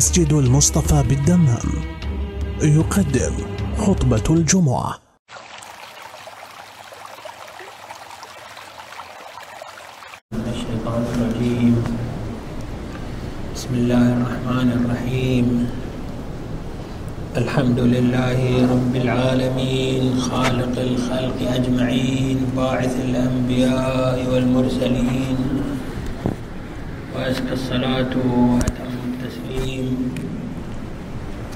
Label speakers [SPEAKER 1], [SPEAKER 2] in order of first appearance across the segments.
[SPEAKER 1] مسجد المصطفى بالدمام. يقدم خطبة الجمعة.
[SPEAKER 2] الشيطان الرجيم. بسم الله الرحمن الرحيم. الحمد لله رب العالمين خالق الخلق أجمعين باعث الأنبياء والمرسلين وأزكى الصلاة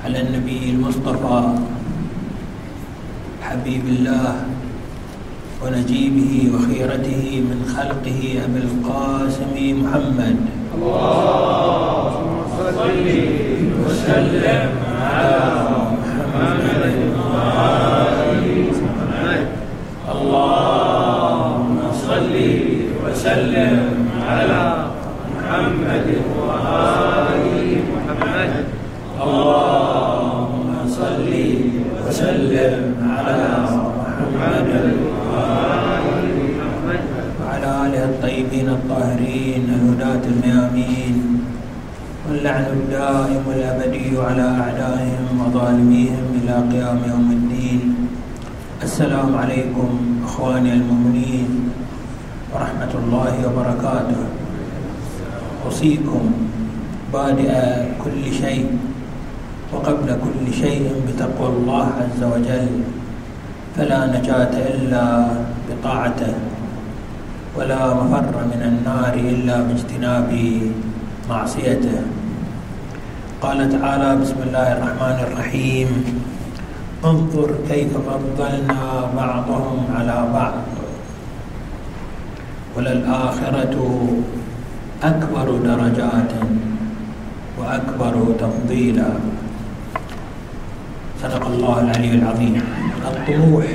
[SPEAKER 2] على النبي المصطفى. حبيب الله ونجيبه وخيرته من خلقه أبي القاسم محمد. وسلم الدائم الأبدي على أعدائهم وظالميهم إلى قيام يوم الدين. السلام عليكم أخواني المؤمنين ورحمة الله وبركاته. أوصيكم بادئ كل شيء وقبل كل شيء بتقوى الله عز وجل. فلا نجاة إلا بطاعته ولا مفر من النار إلا باجتناب معصيته. قال تعالى بسم الله الرحمن الرحيم. انظر كيف فضلنا بعضهم على بعض. وللآخرة أكبر درجات وأكبر تفضيلا. صدق الله العلي العظيم. الطموح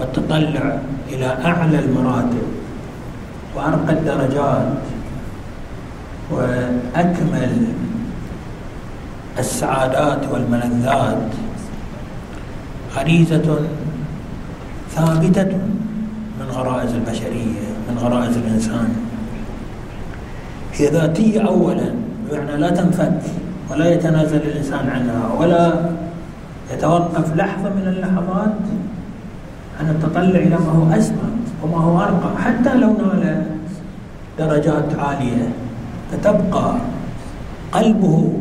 [SPEAKER 2] والتطلع إلى أعلى المراتب وأرقى الدرجات وأكمل السعادات والملذات. غريزة ثابتة من غرائز البشرية من غرائز الإنسان. هي ذاتية أولا بمعنى لا تنفك ولا يتنازل الإنسان عنها ولا يتوقف لحظة من اللحظات عن التطلع إلى ما هو أسمى وما هو أرقى حتى لو نال درجات عالية فتبقى قلبه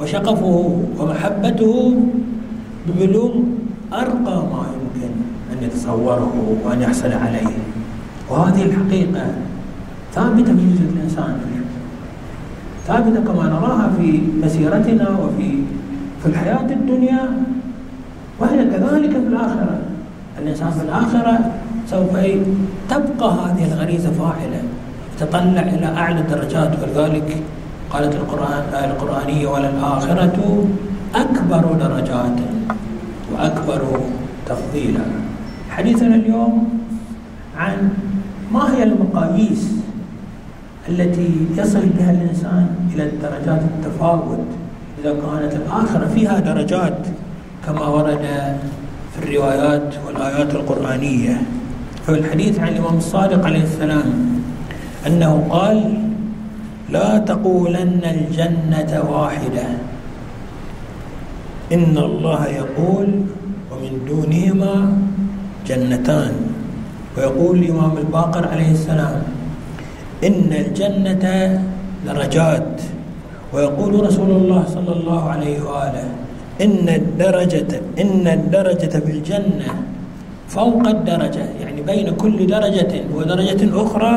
[SPEAKER 2] وشغفه ومحبته ببلوغ أرقى ما يمكن أن يتصوره وأن يحصل عليه. وهذه الحقيقة ثابتة في وجود الإنسان. ثابتة كما نراها في مسيرتنا وفي في الحياة الدنيا. وهي كذلك في الآخرة. الإنسان في الآخرة سوف تبقى هذه الغريزة فاعلة تطلع إلى أعلى الدرجات ولذلك قالت القرآن الآية القرآنية وللآخرة أكبر درجات وأكبر تفضيلا. حديثنا اليوم عن ما هي المقاييس التي يصل بها الإنسان إلى درجات التفاوت إذا كانت الآخرة فيها درجات كما ورد في الروايات والآيات القرآنية. فالحديث عن الإمام الصادق عليه السلام أنه قال لا تقولن الجنة واحدة. إن الله يقول ومن دونهما جنتان. ويقول الإمام الباقر عليه السلام إن الجنة درجات. ويقول رسول الله صلى الله عليه وآله إن الدرجة إن الدرجة في الجنة فوق الدرجة يعني بين كل درجة ودرجة أخرى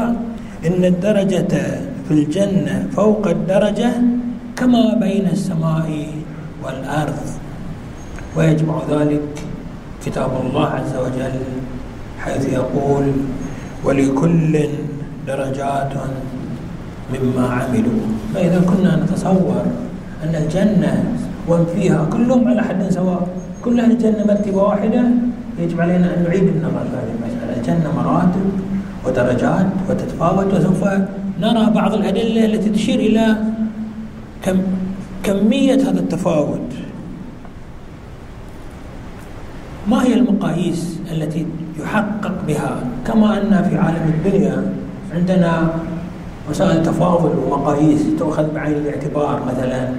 [SPEAKER 2] إن الدرجة في الجنة فوق الدرجة كما بين السماء والأرض. ويجمع ذلك كتاب الله عز وجل حيث يقول ولكل درجات مما عملوا. فإذا كنا نتصور أن الجنة ومن فيها كلهم على حد سواء كل أهل الجنة مرتبة واحدة يجب علينا أن نعيد النظر في هذه المسألة. الجنة مراتب ودرجات وتتفاوت وسوف نرى بعض الأدلة التي تشير إلى كم كمية هذا التفاوت. ما هي المقاييس التي يحقق بها؟ كما أن في عالم الدنيا عندنا وسائل تفاضل ومقاييس تؤخذ بعين الاعتبار مثلا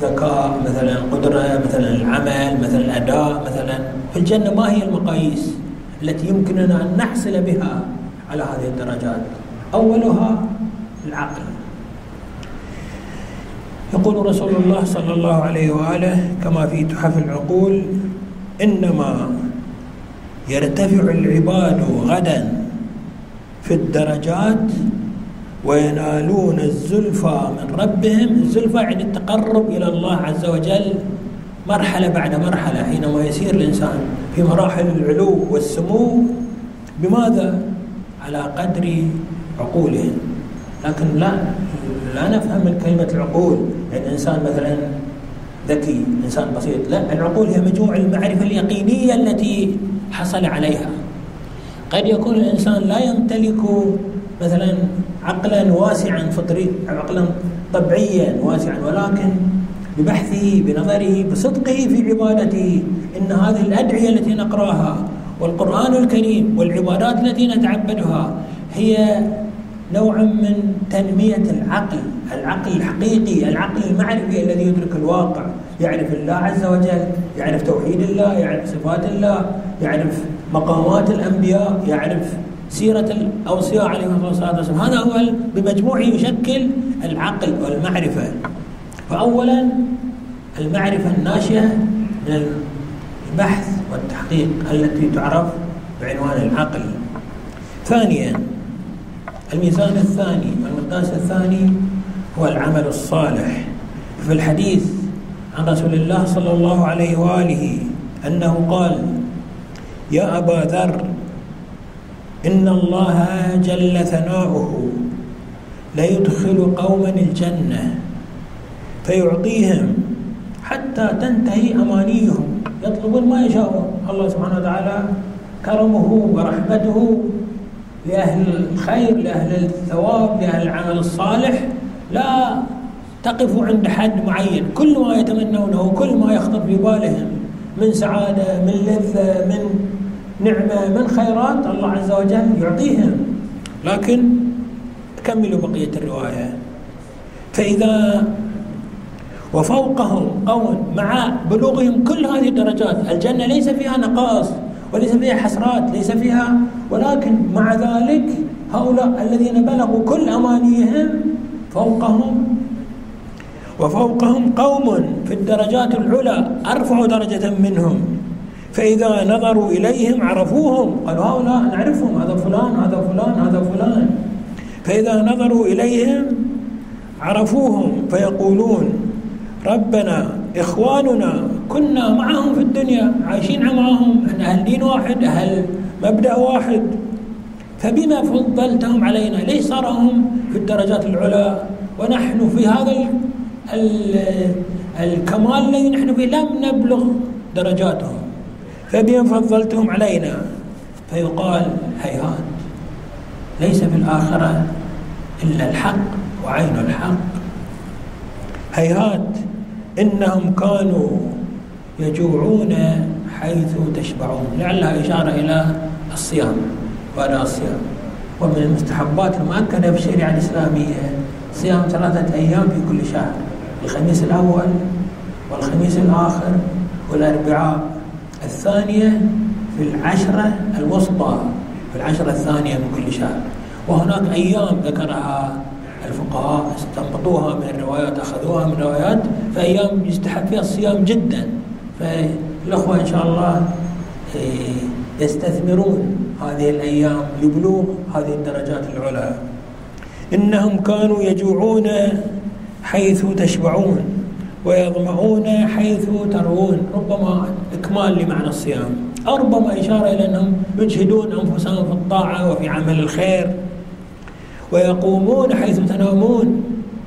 [SPEAKER 2] ذكاء مثلا قدرة مثلا العمل مثلا الأداء مثلا في الجنة ما هي المقاييس التي يمكننا أن نحصل بها على هذه الدرجات؟ أولها العقل يقول رسول الله صلى الله عليه وآله كما في تحف العقول إنما يرتفع العباد غدا في الدرجات وينالون الزلفى من ربهم الزلفى يعني التقرب إلى الله عز وجل مرحلة بعد مرحلة حينما يسير الإنسان في مراحل العلو والسمو بماذا؟ على قدر عقولهم لكن لا لا نفهم من كلمة العقول. يعني إنسان مثلا ذكي إنسان بسيط لا العقول هي مجموع المعرفة اليقينية التي حصل عليها. قد يكون الإنسان لا يمتلك مثلا عقلا واسعا فطري عقلا طبيعيا واسعا ولكن ببحثه بنظره بصدقه في عبادته إن هذه الأدعية التي نقرأها والقرآن الكريم والعبادات التي نتعبدها هي نوع من تنمية العقل العقل الحقيقي العقل المعرفي الذي يدرك الواقع يعرف الله عز وجل يعرف توحيد الله يعرف صفات الله يعرف مقامات الأنبياء يعرف سيرة الأوصياء عليهم الصلاة والسلام. هذا هو بمجموعه يشكل العقل والمعرفة. فأولا المعرفة الناشئة من البحث والتحقيق التي تعرف بعنوان العقل. ثانيا الميزان الثاني والمقياس الثاني هو العمل الصالح. في الحديث عن رسول الله صلى الله عليه وآله أنه قال يا أبا ذر إن الله جل ثناؤه ليدخل قوما الجنة فيعطيهم حتى تنتهي أمانيهم. يطلبون ما يشاءون الله سبحانه وتعالى كرمه ورحمته لأهل الخير لأهل الثواب لأهل العمل الصالح. لا تقف عند حد معين. كل ما يتمنونه كل ما يخطر في بالهم. من سعادة من لذة من نعمة من خيرات الله عز وجل يعطيهم. لكن كملوا بقية الرواية. فإذا وفوقهم قوم مع بلوغهم كل هذه الدرجات الجنة ليس فيها نقاص. وليس فيها حسرات ليس فيها ولكن مع ذلك هؤلاء الذين بلغوا كل أمانيهم فوقهم وفوقهم قوم في الدرجات العلى أرفع درجة منهم. فإذا نظروا إليهم عرفوهم قالوا هؤلاء نعرفهم هذا فلان هذا فلان هذا فلان. فإذا نظروا إليهم عرفوهم فيقولون ربنا إخواننا كنا معهم في الدنيا عايشين معهم إحنا أهل دين واحد أهل مبدأ واحد. فبما فضلتهم علينا ليش صار هم في الدرجات العلى ونحن في هذا الكمال الذي نحن فيه لم نبلغ درجاتهم. فبما فضلتهم علينا فيقال هيهات ليس في الآخرة إلا الحق وعين الحق. هيهات إنهم كانوا يجوعون حيث تشبعون. لعلها إشارة إلى الصيام وأداء الصيام. ومن المستحبات المؤكدة في الشريعة الإسلامية صيام ثلاثة أيام في كل شهر الخميس الأول والخميس الآخر والأربعاء الثانية في العشرة الوسطى في العشرة الثانية من كل شهر. وهناك أيام ذكرها الفقهاء استنبطوها من الروايات أخذوها من الروايات فأيام يستحب فيها الصيام جدا. فالأخوة إن شاء الله إيه، يستثمرون هذه الأيام لبلوغ هذه الدرجات العلى. إنهم كانوا يجوعون حيث تشبعون ويظمعون حيث تروون. ربما إكمال لمعنى الصيام. أو ربما إشارة إلى أنهم يجهدون أنفسهم في الطاعة وفي عمل الخير. ويقومون حيث تنامون.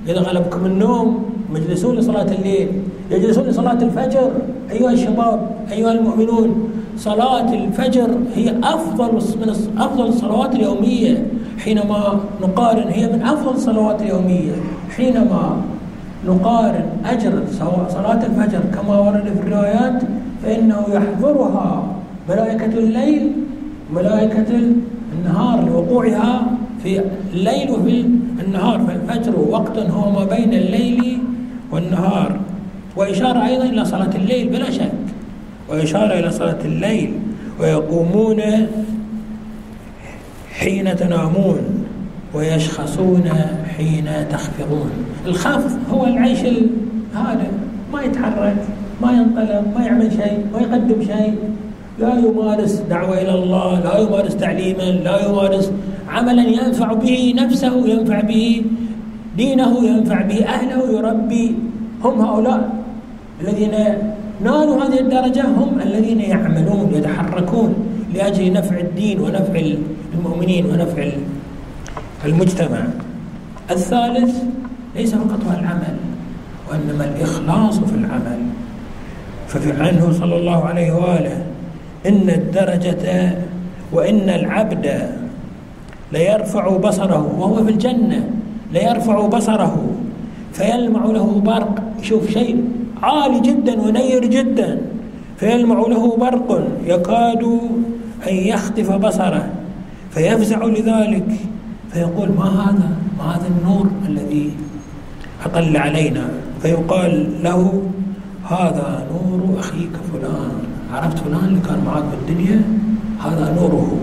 [SPEAKER 2] إذا غلبكم النوم مجلسون لصلاة الليل يجلسون لصلاة الفجر. أيها الشباب أيها المؤمنون صلاة الفجر هي أفضل من أفضل الصلوات اليومية. حينما نقارن هي من أفضل الصلوات اليومية. حينما نقارن أجر صلاة الفجر كما ورد في الروايات فإنه يحضرها ملائكة الليل ملائكة النهار لوقوعها في الليل وفي النهار. فالفجر وقت هو ما بين الليل والنهار. وإشارة أيضا إلى صلاة الليل بلا شك. وإشارة إلى صلاة الليل. ويقومون حين تنامون. ويشخصون حين تخفضون. الخفض هو العيش هذا. ما يتحرك ما ينطلق ما يعمل شيء ما يقدم شيء. لا يمارس دعوة إلى الله لا يمارس تعليما لا يمارس عملا ينفع به نفسه ينفع به دينه ينفع به أهله يربي هم هؤلاء الذين نالوا هذه الدرجة هم الذين يعملون يتحركون لأجل نفع الدين ونفع المؤمنين ونفع المجتمع. الثالث ليس فقط هو العمل وإنما الإخلاص في العمل. ففي عنه صلى الله عليه وآله إن الدرجة وإن العبد ليرفع بصره وهو في الجنة. ليرفع بصره فيلمع له برق شوف شيء عالي جدا ونير جدا فيلمع له برق يكاد أن يخطف بصره فيفزع لذلك فيقول ما هذا؟ ما هذا النور الذي أطل علينا؟ فيقال له هذا نور أخيك فلان عرفت فلان اللي كان معك بالدنيا؟ هذا نوره.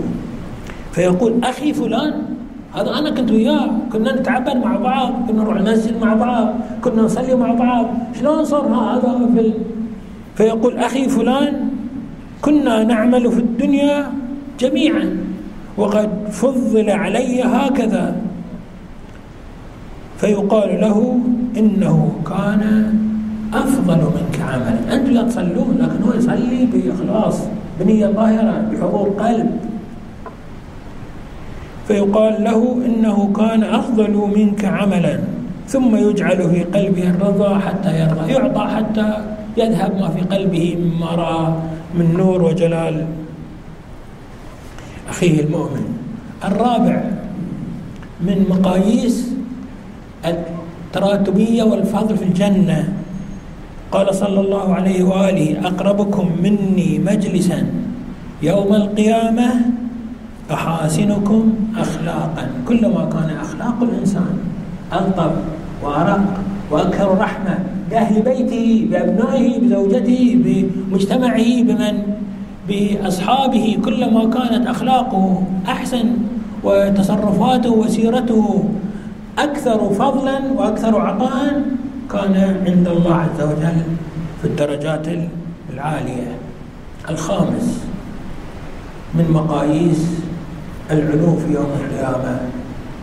[SPEAKER 2] فيقول أخي فلان هذا أنا كنت وياه. كنا نتعبد مع بعض كنا نروح المسجد مع بعض كنا نصلي مع بعض. شلون صار هذا في فيقول أخي فلان كنا نعمل في الدنيا جميعا. وقد فضل علي هكذا. فيقال له إنه كان أفضل منك عملا. أنتم لا تصلون لكن هو يصلي بإخلاص بنية ظاهرة بحضور قلب. فيقال له إنه كان أفضل منك عملا ثم يجعل في قلبه الرضا حتى يرضى يعطى حتى يذهب ما في قلبه مما رأى من نور وجلال. أخيه المؤمن الرابع من مقاييس التراتبية والفضل في الجنة. قال صلى الله عليه وآله أقربكم مني مجلسا يوم القيامة أحاسنكم أخلاقا. كلما كان أخلاق الإنسان ألطف وأرق وأكثر رحمة بأهل بيته بأبنائه بزوجته بمجتمعه بمن؟ بأصحابه. كلما كانت أخلاقه أحسن وتصرفاته وسيرته أكثر فضلا وأكثر عطاء كان عند الله عز وجل في الدرجات العالية. الخامس من مقاييس العلو في يوم القيامة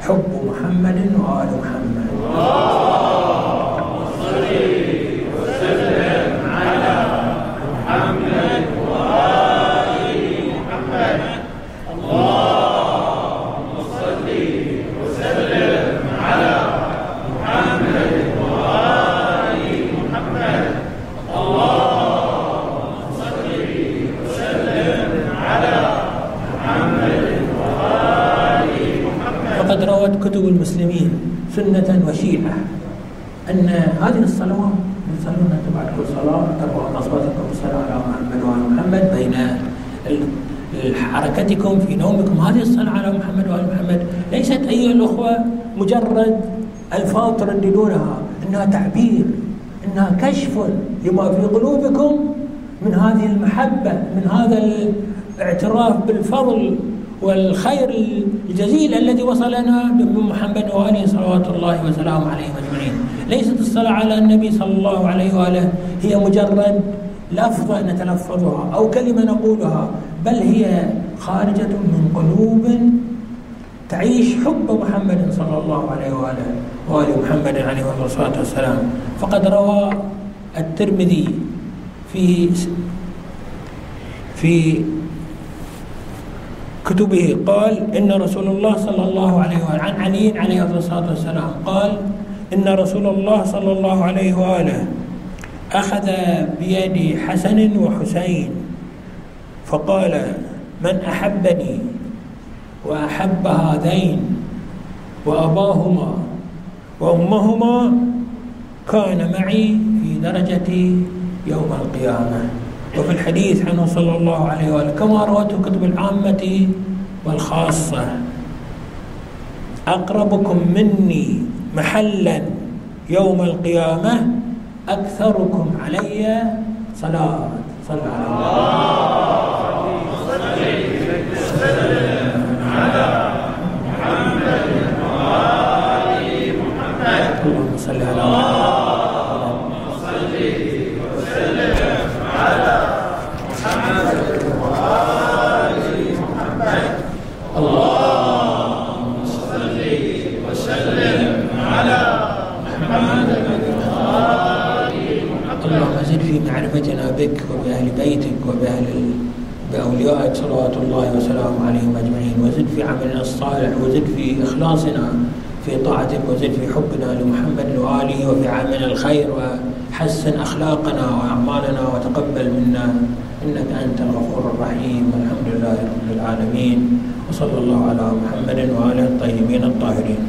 [SPEAKER 2] حب محمد وآل محمد كتب المسلمين سنة وشيعة أن هذه الصلوات يصلون بعد كل صلاة ترفعون أصواتكم. بالصلاة على محمد وعلى محمد. بين حركتكم في نومكم. هذه الصلاة على محمد وآل محمد. ليست أيها الأخوة مجرد ألفاظ ترددونها إنها تعبير إنها كشف لما في قلوبكم من هذه المحبة من هذا الاعتراف بالفضل. والخير الجزيل الذي وصلنا من محمد وآله صلوات الله وسلامه عليهم أجمعين. ليست الصلاة على النبي صلى الله عليه وآله هي مجرد لفظة نتلفظها أو كلمة نقولها بل هي خارجة من قلوب تعيش حب محمد صلى الله عليه وآله وآل محمد عليه الصلاة والسلام. فقد روى الترمذي في في كتبه قال إن رسول الله صلى الله عليه وآله عن علي عليه الصلاة والسلام قال إن رسول الله صلى الله عليه وآله أخذ بيد حسن وحسين فقال من أحبني وأحب هذين وأباهما وأمهما كان معي في درجة يوم القيامة. وفي الحديث عنه صلى الله عليه وآله كما روته كتب العامة والخاصة أقربكم مني محلا يوم القيامة أكثركم علي صلاة. صلى الله اللهم صل على محمد اللهم زد في معرفتنا بك وبأهل بيتك وبأهل بأوليائك صلوات الله وسلامه عليهم أجمعين وزد في عملنا الصالح وزد في إخلاصنا في طاعتك وزد في حبنا لمحمد وآله وفي عمل الخير وحسن أخلاقنا وأعمالنا وتقبل منا. إنك أنت الغفور الرحيم والحمد لله رب العالمين وصلى الله على محمد وآله الطيبين الطاهرين.